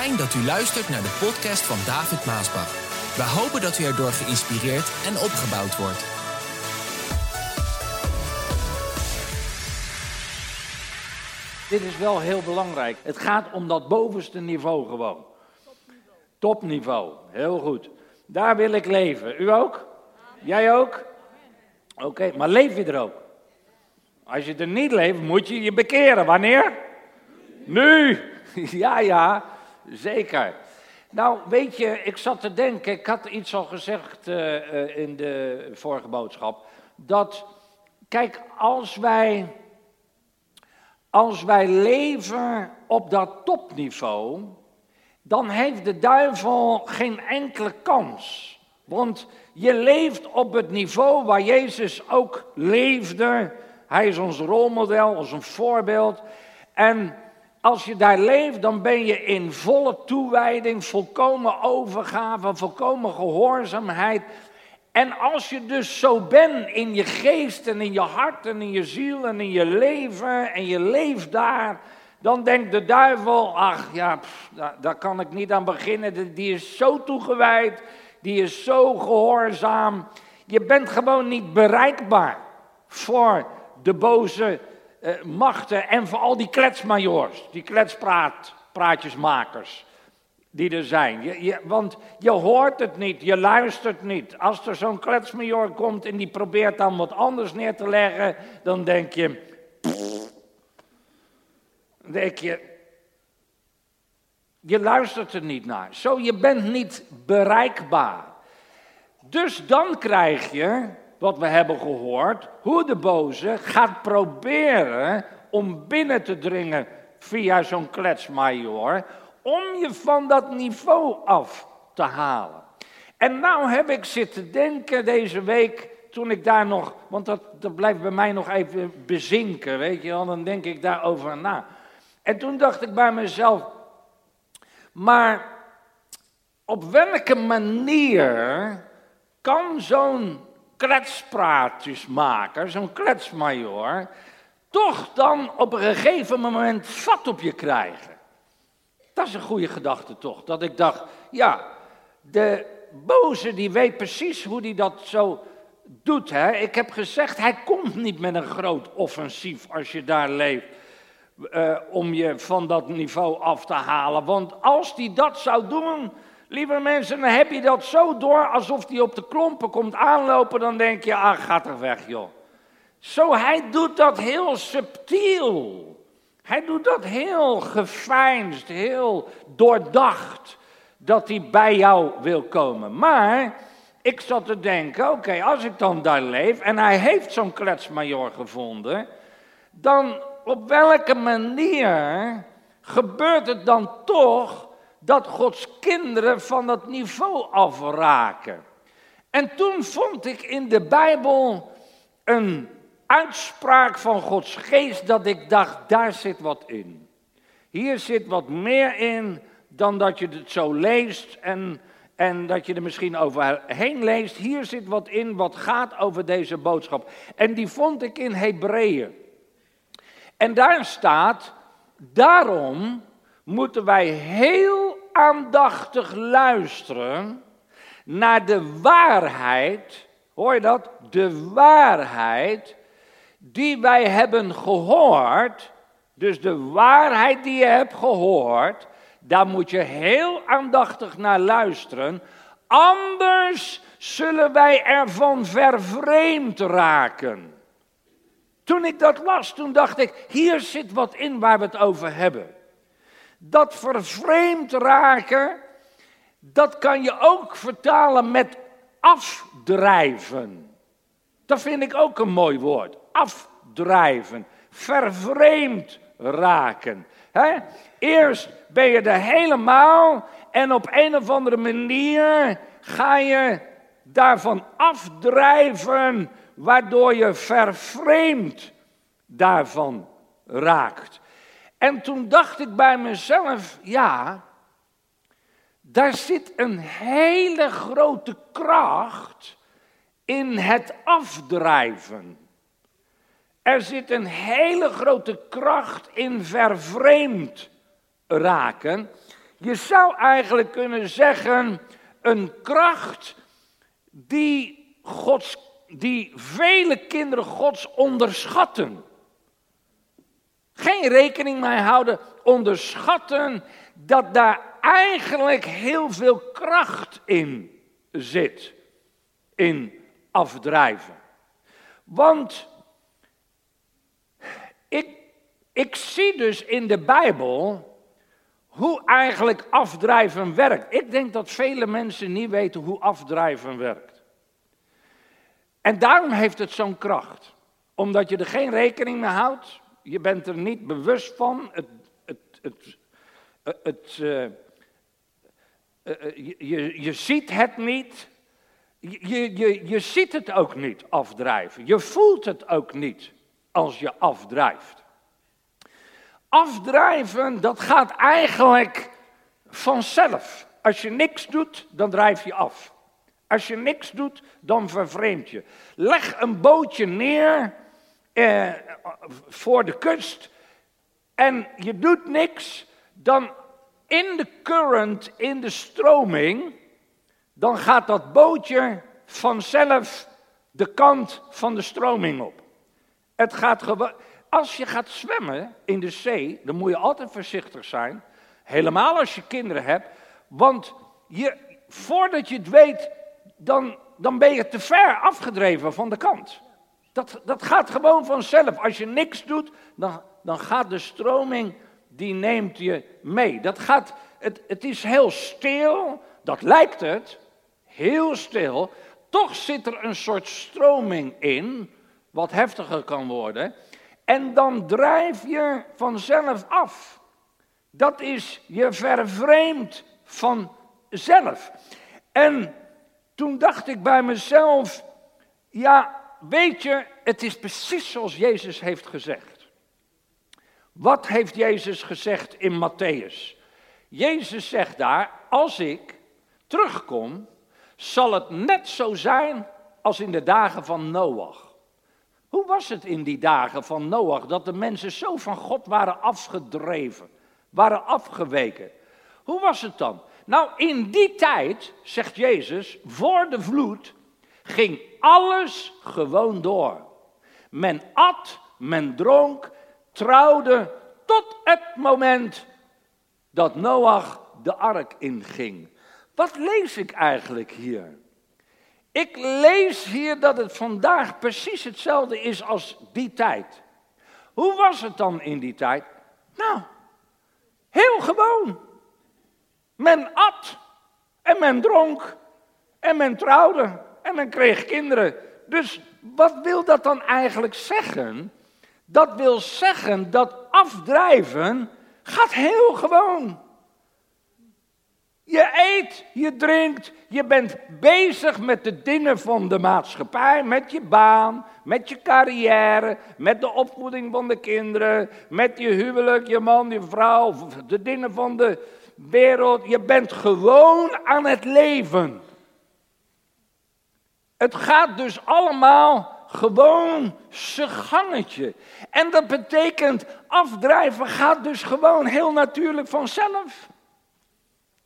Fijn dat u luistert naar de podcast van David Maasbach. We hopen dat u erdoor geïnspireerd en opgebouwd wordt. Dit is wel heel belangrijk. Het gaat om dat bovenste niveau gewoon. Topniveau, heel goed. Daar wil ik leven. U ook? Jij ook? Oké, maar leef je er ook? Als je er niet leeft, moet je je bekeren. Wanneer? Nu! Ja, ja, zeker. Nou, weet je, ik zat te denken, ik had iets al gezegd uh, uh, in de vorige boodschap. Dat, kijk, als wij, als wij leven op dat topniveau, dan heeft de duivel geen enkele kans. Want je leeft op het niveau waar Jezus ook leefde. Hij is ons rolmodel, ons voorbeeld. En als je daar leeft, dan ben je in volle toewijding, volkomen overgave, volkomen gehoorzaamheid. En als je dus zo bent in je geest en in je hart en in je ziel en in je leven en je leeft daar, dan denkt de duivel, ach ja, daar, daar, kan ik niet aan beginnen, die is zo toegewijd, die is zo gehoorzaam. Je bent gewoon niet bereikbaar voor de boze uh, machten en voor al die kletsmajors, die kletspraatjesmakers die er zijn. Je, je, want je hoort het niet, je luistert niet. Als er zo'n kletsmajor komt en die probeert dan wat anders neer te leggen, dan denk je, pff, denk je, je luistert er niet naar. Zo, je bent niet bereikbaar. Dus dan krijg je wat we hebben gehoord, hoe de boze gaat proberen om binnen te dringen via zo'n kletsmajor, om je van dat niveau af te halen. En nou heb ik zitten denken deze week, toen ik daar nog, want dat, dat blijft bij mij nog even bezinken, weet je wel, dan denk ik daarover na. En toen dacht ik bij mezelf, maar op welke manier kan zo'n kletspraatjes maken, zo'n kletsmajor, toch dan op een gegeven moment vat op je krijgen. Dat is een goede gedachte toch, dat ik dacht, ja, de boze die weet precies hoe die dat zo doet. Hè? Ik heb gezegd, hij komt niet met een groot offensief als je daar leeft. Uh, om je van dat niveau af te halen. Want als hij dat zou doen, Lieve mensen, dan heb je dat zo door alsof hij op de klompen komt aanlopen, dan denk je, ah, gaat er weg, joh. Zo, hij doet dat heel subtiel. Hij doet dat heel gefijnst, heel doordacht, dat hij bij jou wil komen. Maar ik zat te denken, oké, als ik dan daar leef en hij heeft zo'n kletsmajor gevonden, dan op welke manier gebeurt het dan toch dat Gods kinderen van dat niveau afraken. En toen vond ik in de Bijbel een uitspraak van Gods geest dat ik dacht, daar zit wat in. Hier zit wat meer in dan dat je het zo leest en, en dat je er misschien overheen leest. Hier zit wat in wat gaat over deze boodschap. En die vond ik in Hebreeën. En daar staat, daarom moeten wij heel aandachtig luisteren naar de waarheid, hoor je dat? De waarheid die wij hebben gehoord, dus de waarheid die je hebt gehoord, daar moet je heel aandachtig naar luisteren, anders zullen wij ervan vervreemd raken. Toen ik dat las, toen dacht ik, hier zit wat in waar we het over hebben. Dat vervreemd raken, dat kan je ook vertalen met afdrijven. Dat vind ik ook een mooi woord. Afdrijven. Vervreemd raken. Eerst ben je er helemaal en op een of andere manier ga je daarvan afdrijven, waardoor je vervreemd daarvan raakt. En toen dacht ik bij mezelf, ja, daar zit een hele grote kracht in het afdrijven. Er zit een hele grote kracht in vervreemd raken. je zou eigenlijk kunnen zeggen, een kracht die, Gods, die vele kinderen Gods onderschatten. Geen rekening mee houden, onderschatten dat daar eigenlijk heel veel kracht in zit. In afdrijven. Want ik, ik zie dus in de Bijbel hoe eigenlijk afdrijven werkt. Ik denk dat vele mensen niet weten hoe afdrijven werkt. En daarom heeft het zo'n kracht. Omdat je er geen rekening mee houdt. Je bent er niet bewust van. Het, het, het, het, uh, je, je ziet het niet. Je, je, je ziet het ook niet afdrijven. Je voelt het ook niet als je afdrijft. Afdrijven, dat gaat eigenlijk vanzelf. Als je niks doet, dan drijf je af. Als je niks doet, dan vervreemd je. Leg een bootje neer eh, voor de kust en je doet niks, dan in de current, in de stroming, dan gaat dat bootje vanzelf de kant van de stroming op. Het gaat gewoon. Als je gaat zwemmen in de zee, dan moet je altijd voorzichtig zijn. Helemaal als je kinderen hebt. Want je, voordat je het weet, dan, dan ben je te ver afgedreven van de kant. Dat, dat gaat gewoon vanzelf. Als je niks doet, dan, dan gaat de stroming, die neemt je mee. Dat gaat, het, het is heel stil, dat lijkt het, heel stil. Toch zit er een soort stroming in, wat heftiger kan worden. En dan drijf je vanzelf af. Dat is je vervreemd vanzelf. En toen dacht ik bij mezelf, ja, weet je, het is precies zoals Jezus heeft gezegd. Wat heeft Jezus gezegd in Matthäus? Jezus zegt daar, als ik terugkom, zal het net zo zijn als in de dagen van Noach. Hoe was het in die dagen van Noach dat de mensen zo van God waren afgedreven, waren afgeweken? Hoe was het dan? Nou, in die tijd, zegt Jezus, voor de vloed ging alles gewoon door. Men at, men dronk, trouwde tot het moment dat Noach de ark inging. Wat lees ik eigenlijk hier? Ik lees hier dat het vandaag precies hetzelfde is als die tijd. Hoe was het dan in die tijd? Nou, heel gewoon. Men at en men dronk en men trouwde en men kreeg kinderen. Dus wat wil dat dan eigenlijk zeggen? Dat wil zeggen dat afdrijven gaat heel gewoon. Je eet, je drinkt, je bent bezig met de dingen van de maatschappij, met je baan, met je carrière, met de opvoeding van de kinderen, met je huwelijk, je man, je vrouw, de dingen van de wereld. Je bent gewoon aan het leven. Het gaat dus allemaal gewoon zijn gangetje. En dat betekent afdrijven gaat dus gewoon heel natuurlijk vanzelf.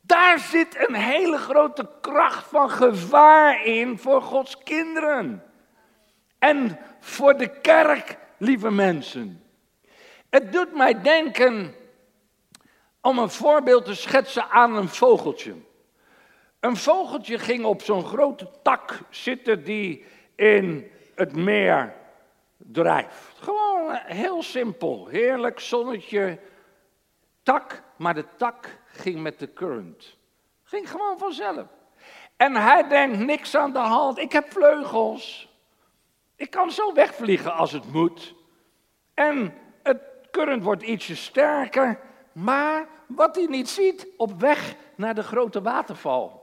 Daar zit een hele grote kracht van gevaar in voor Gods kinderen. En voor de kerk, lieve mensen. Het doet mij denken om een voorbeeld te schetsen aan een vogeltje. Een vogeltje ging op zo'n grote tak zitten die in het meer drijft. Gewoon heel simpel, heerlijk zonnetje, tak, maar de tak ging met de current. Ging gewoon vanzelf. En hij denkt, niks aan de hand, ik heb vleugels. Ik kan zo wegvliegen als het moet. En het current wordt ietsje sterker, maar wat hij niet ziet, op weg naar de grote waterval.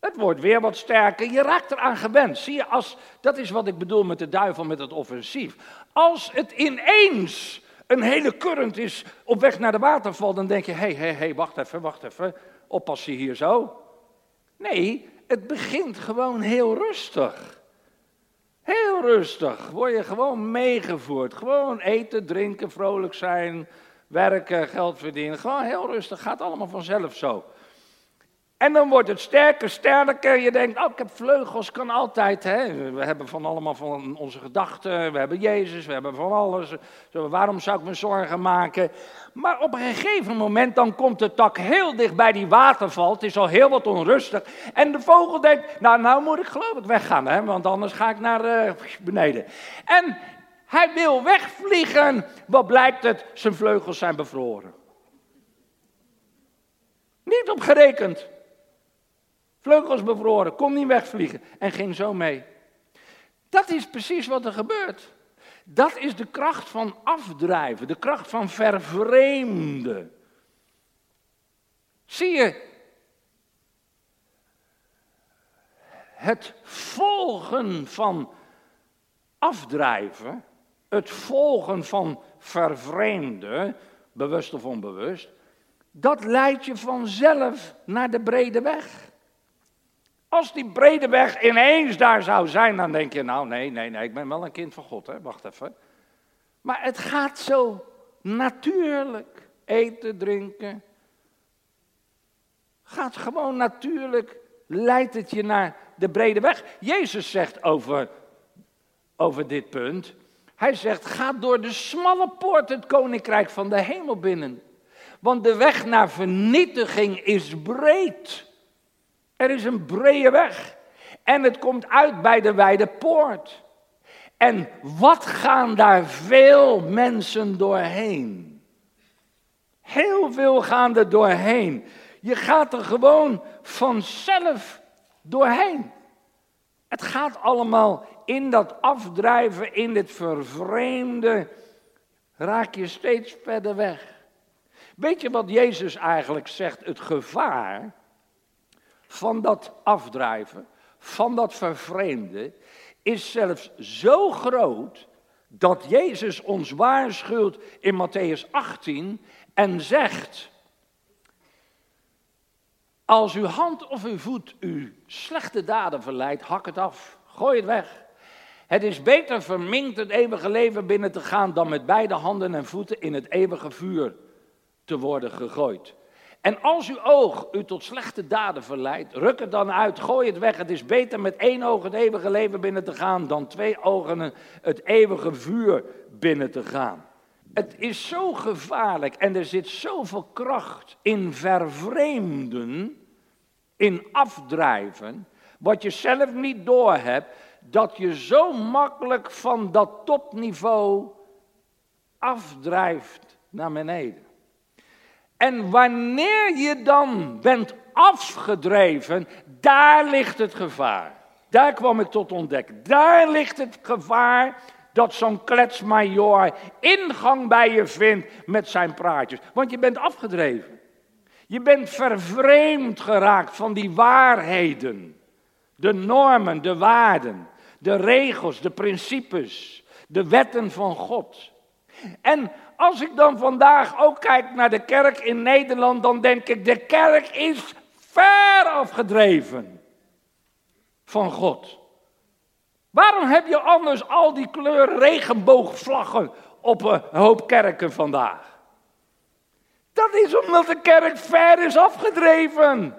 Het wordt weer wat sterker, je raakt eraan gewend. Zie je, als, dat is wat ik bedoel met de duivel, met het offensief. Als het ineens een hele current is op weg naar de waterval, dan denk je, hé, hé, hé, wacht even, wacht even, oppassen hier zo. Nee, het begint gewoon heel rustig. Heel rustig, word je gewoon meegevoerd. Gewoon eten, drinken, vrolijk zijn, werken, geld verdienen. Gewoon heel rustig, gaat allemaal vanzelf zo. En dan wordt het sterker, sterker. Je denkt, oh, ik heb vleugels, kan altijd. Hè? We hebben van allemaal van onze gedachten. We hebben Jezus, we hebben van alles. Zo, waarom zou ik me zorgen maken? Maar op een gegeven moment dan komt de tak heel dicht bij die waterval. Het is al heel wat onrustig. En de vogel denkt, nou, nou moet ik geloof ik weggaan. Hè? Want anders ga ik naar uh, beneden. En hij wil wegvliegen. Wat blijkt het? Zijn vleugels zijn bevroren. Niet op gerekend. Vleugels bevroren, kon niet wegvliegen en ging zo mee. Dat is precies wat er gebeurt. Dat is de kracht van afdrijven, de kracht van vervreemden. Zie je, het volgen van afdrijven, het volgen van vervreemden, bewust of onbewust, dat leidt je vanzelf naar de brede weg. Als die brede weg ineens daar zou zijn, dan denk je, nou nee, nee, nee, ik ben wel een kind van God, hè? wacht even. Maar het gaat zo natuurlijk. Eten, drinken. Gaat gewoon natuurlijk, leidt het je naar de brede weg. Jezus zegt over, over dit punt, hij zegt, ga door de smalle poort het koninkrijk van de hemel binnen. Want de weg naar vernietiging is breed. Er is een brede weg. En het komt uit bij de wijde poort. En wat gaan daar veel mensen doorheen? Heel veel gaan er doorheen. Je gaat er gewoon vanzelf doorheen. Het gaat allemaal in dat afdrijven, in dit vervreemde, raak je steeds verder weg. Weet je wat Jezus eigenlijk zegt? Het gevaar van dat afdrijven, van dat vervreemden, is zelfs zo groot dat Jezus ons waarschuwt in Matthäus 18 en zegt: Als uw hand of uw voet uw slechte daden verleidt, hak het af, gooi het weg. Het is beter verminkt het eeuwige leven binnen te gaan dan met beide handen en voeten in het eeuwige vuur te worden gegooid. En als uw oog u tot slechte daden verleidt, ruk het dan uit, gooi het weg. Het is beter met één oog het eeuwige leven binnen te gaan dan twee ogen het eeuwige vuur binnen te gaan. Het is zo gevaarlijk en er zit zoveel kracht in vervreemden, in afdrijven, wat je zelf niet doorhebt, dat je zo makkelijk van dat topniveau afdrijft naar beneden. En wanneer je dan bent afgedreven, daar ligt het gevaar. Daar kwam ik tot ontdekken. Daar ligt het gevaar dat zo'n kletsmajor ingang bij je vindt met zijn praatjes. Want je bent afgedreven. Je bent vervreemd geraakt van die waarheden. De normen, de waarden, de regels, de principes, de wetten van God. En als ik dan vandaag ook kijk naar de kerk in Nederland, dan denk ik, de kerk is ver afgedreven van God. Waarom heb je anders al die kleur regenboogvlaggen op een hoop kerken vandaag? Dat is omdat de kerk ver is afgedreven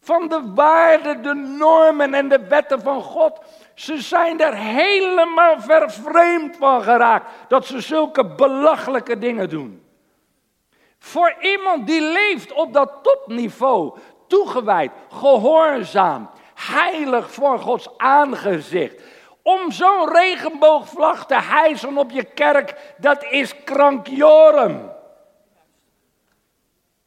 van de waarden, de normen en de wetten van God. Ze zijn er helemaal vervreemd van geraakt dat ze zulke belachelijke dingen doen. Voor iemand die leeft op dat topniveau, toegewijd, gehoorzaam, heilig voor Gods aangezicht. Om zo'n regenboogvlag te hijsen op je kerk, dat is krankjorum.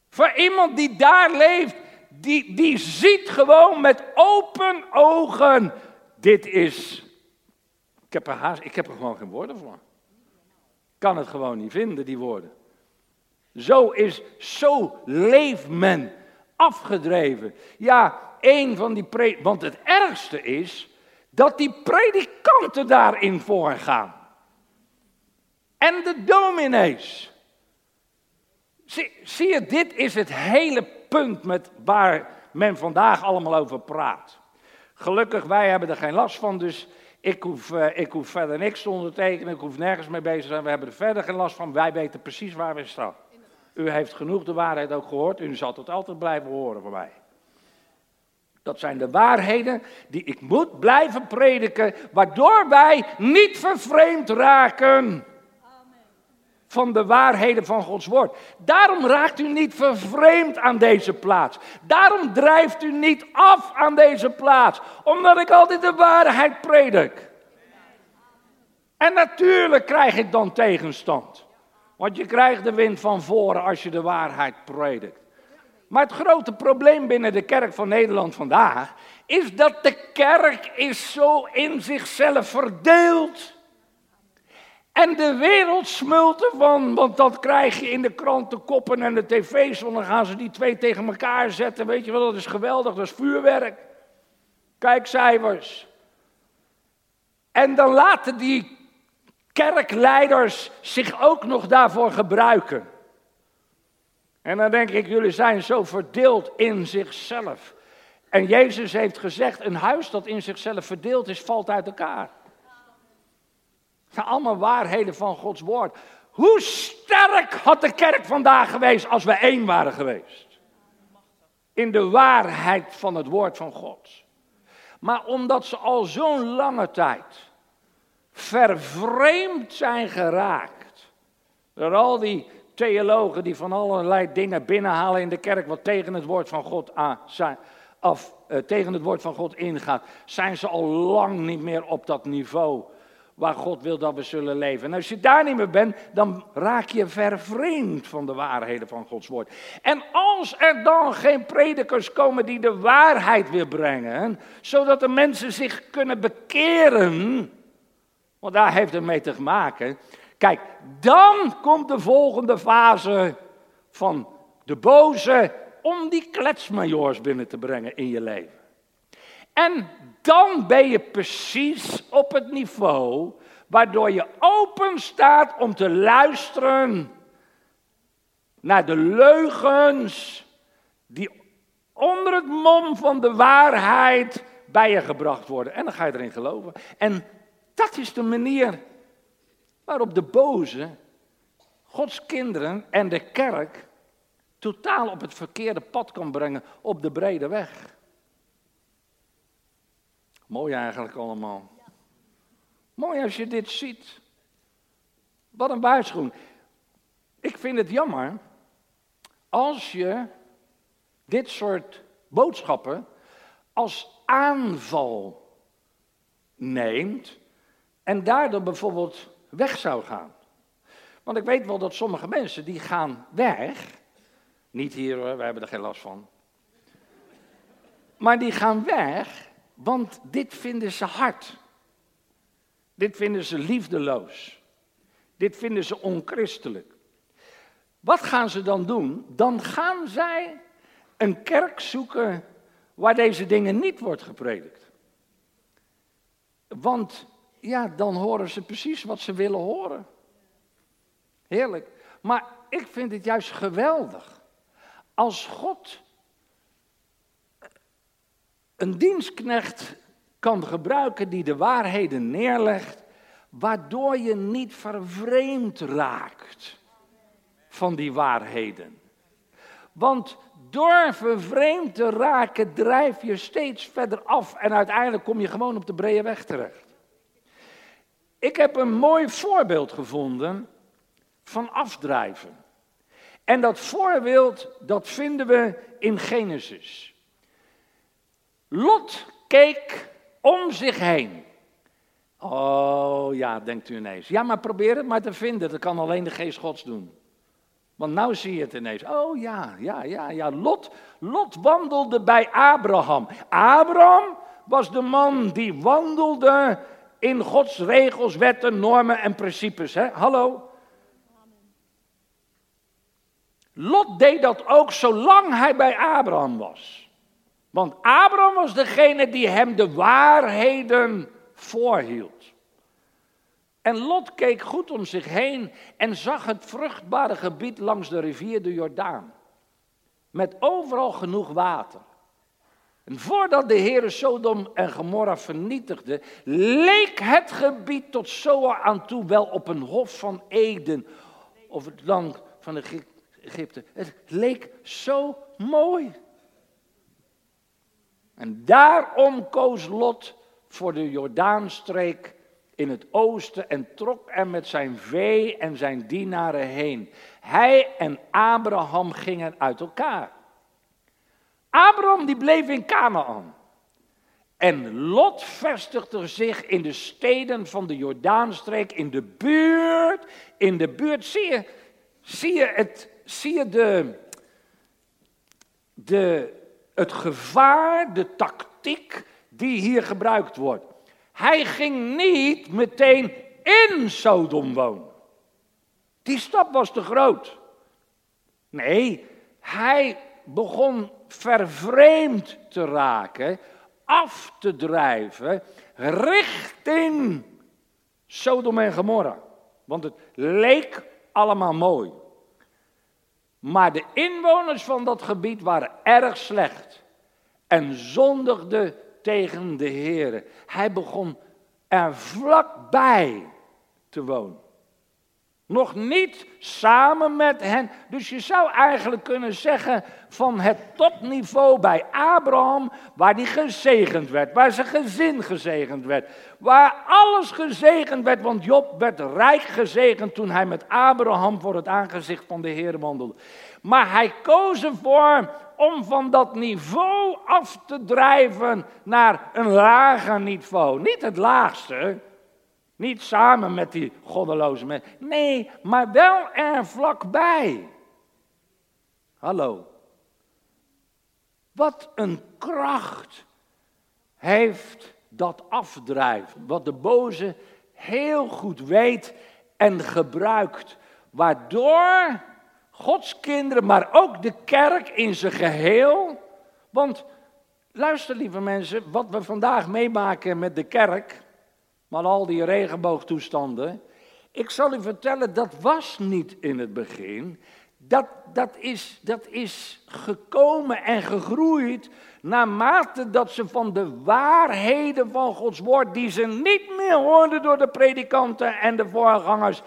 Voor iemand die daar leeft, die, die ziet gewoon met open ogen, dit is, ik heb, er haast, ik heb er gewoon geen woorden voor. Kan het gewoon niet vinden, die woorden. Zo is, zo leeft men afgedreven. Ja, een van die pre want het ergste is dat die predikanten daarin voorgaan. En de dominees. Zie, zie je, dit is het hele punt met waar men vandaag allemaal over praat. Gelukkig, wij hebben er geen last van, dus ik hoef, uh, ik hoef verder niks te ondertekenen, ik hoef nergens mee bezig te zijn. We hebben er verder geen last van. Wij weten precies waar we staan. U heeft genoeg de waarheid ook gehoord. U zal het altijd blijven horen van mij. Dat zijn de waarheden die ik moet blijven prediken, waardoor wij niet vervreemd raken van de waarheden van Gods woord. Daarom raakt u niet vervreemd aan deze plaats. Daarom drijft u niet af aan deze plaats, omdat ik altijd de waarheid predik. En natuurlijk krijg ik dan tegenstand. Want je krijgt de wind van voren als je de waarheid predikt. Maar het grote probleem binnen de kerk van Nederland vandaag is dat de kerk is zo in zichzelf verdeeld. En de wereld smult ervan, want dat krijg je in de krantenkoppen en de tv's. Want dan gaan ze die twee tegen elkaar zetten. Weet je wel, dat is geweldig, dat is vuurwerk. Kijkcijfers. En dan laten die kerkleiders zich ook nog daarvoor gebruiken. En dan denk ik, jullie zijn zo verdeeld in zichzelf. En Jezus heeft gezegd, een huis dat in zichzelf verdeeld is, valt uit elkaar. Dat zijn allemaal waarheden van Gods woord. Hoe sterk had de kerk vandaag geweest als we één waren geweest? In de waarheid van het woord van God. Maar omdat ze al zo'n lange tijd vervreemd zijn geraakt door al die theologen die van allerlei dingen binnenhalen in de kerk wat tegen het woord van God zijn, of uh, tegen het woord van God ingaat, zijn ze al lang niet meer op dat niveau waar God wil dat we zullen leven. En als je daar niet meer bent, dan raak je vervreemd van de waarheden van Gods woord. En als er dan geen predikers komen die de waarheid weer brengen, zodat de mensen zich kunnen bekeren, want daar heeft het mee te maken, Kijk, dan komt de volgende fase van de boze om die kletsmajoors binnen te brengen in je leven. En dan ben je precies op het niveau waardoor je open staat om te luisteren naar de leugens die onder het mom van de waarheid bij je gebracht worden. En dan ga je erin geloven. En dat is de manier waarop de boze Gods kinderen en de kerk totaal op het verkeerde pad kan brengen op de brede weg. Mooi eigenlijk allemaal. Mooi als je dit ziet. Wat een waarschuwing. Ik vind het jammer als je dit soort boodschappen als aanval neemt en daardoor bijvoorbeeld weg zou gaan. Want ik weet wel dat sommige mensen die gaan weg. Niet hier hoor, wij hebben er geen last van. Maar die gaan weg, want dit vinden ze hard. Dit vinden ze liefdeloos. Dit vinden ze onchristelijk. Wat gaan ze dan doen? Dan gaan zij een kerk zoeken waar deze dingen niet wordt gepredikt. Want ja, dan horen ze precies wat ze willen horen. Heerlijk. Maar ik vind het juist geweldig. Als God een dienstknecht kan gebruiken die de waarheden neerlegt, waardoor je niet vervreemd raakt van die waarheden. Want door vervreemd te raken drijf je steeds verder af en uiteindelijk kom je gewoon op de brede weg terecht. Ik heb een mooi voorbeeld gevonden van afdrijven. En dat voorbeeld, dat vinden we in Genesis. Lot keek om zich heen. Oh ja, denkt u ineens. Ja, maar probeer het maar te vinden. Dat kan alleen de geest gods doen. Want nou zie je het ineens. Oh ja, ja, ja, ja. Lot, Lot wandelde bij Abraham. Abraham was de man die wandelde in Gods regels, wetten, normen en principes. Hè? Hallo? Lot deed dat ook zolang hij bij Abraham was. Want Abraham was degene die hem de waarheden voorhield. En Lot keek goed om zich heen en zag het vruchtbare gebied langs de rivier de Jordaan. Met overal genoeg water. En voordat de Heere Sodom en Gomorra vernietigde, leek het gebied tot Zoar aan toe wel op een hof van Eden of het land van Egypte. Het leek zo mooi. En daarom koos Lot voor de Jordaanstreek in het oosten en trok er met zijn vee en zijn dienaren heen. Hij en Abraham gingen uit elkaar. Abraham die bleef in Canaan. En Lot vestigde zich in de steden van de Jordaanstreek, in de buurt, in de buurt. Zie je, zie je, het, zie je de, de, het gevaar, de tactiek die hier gebruikt wordt. Hij ging niet meteen in Sodom wonen. Die stap was te groot. Nee, hij begon vervreemd te raken, af te drijven richting Sodom en Gomorra. Want het leek allemaal mooi. Maar de inwoners van dat gebied waren erg slecht en zondigden tegen de Heer. Hij begon er vlakbij te wonen. Nog niet samen met hen. Dus je zou eigenlijk kunnen zeggen van het topniveau bij Abraham, waar die gezegend werd, waar zijn gezin gezegend werd, waar alles gezegend werd, want Job werd rijk gezegend toen hij met Abraham voor het aangezicht van de Heer wandelde. Maar hij koos ervoor om van dat niveau af te drijven naar een lager niveau. Niet het laagste, niet samen met die goddeloze mensen. Nee, maar wel er vlakbij. Hallo. Wat een kracht heeft dat afdrijven. Wat de boze heel goed weet en gebruikt. Waardoor Gods kinderen, maar ook de kerk in zijn geheel. Want luister lieve mensen, wat we vandaag meemaken met de kerk, maar al die regenboogtoestanden. Ik zal u vertellen, dat was niet in het begin. Dat, dat, is, dat is gekomen en gegroeid naarmate dat ze van de waarheden van Gods woord, die ze niet meer hoorden door de predikanten en de voorgangers,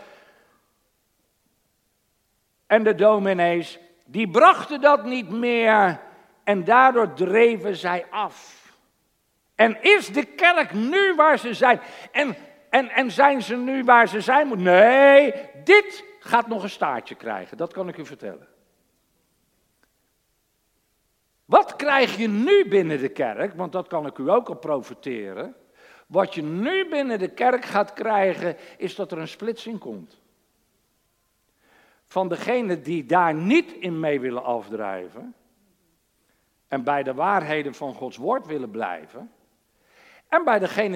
en de dominees, die brachten dat niet meer en daardoor dreven zij af. En is de kerk nu waar ze zijn? En, en, en zijn ze nu waar ze zijn? Nee, dit gaat nog een staartje krijgen, dat kan ik u vertellen. Wat krijg je nu binnen de kerk? Want dat kan ik u ook al profiteren. Wat je nu binnen de kerk gaat krijgen, is dat er een splitsing komt van degenen die daar niet in mee willen afdrijven en bij de waarheden van Gods woord willen blijven, en bij degenen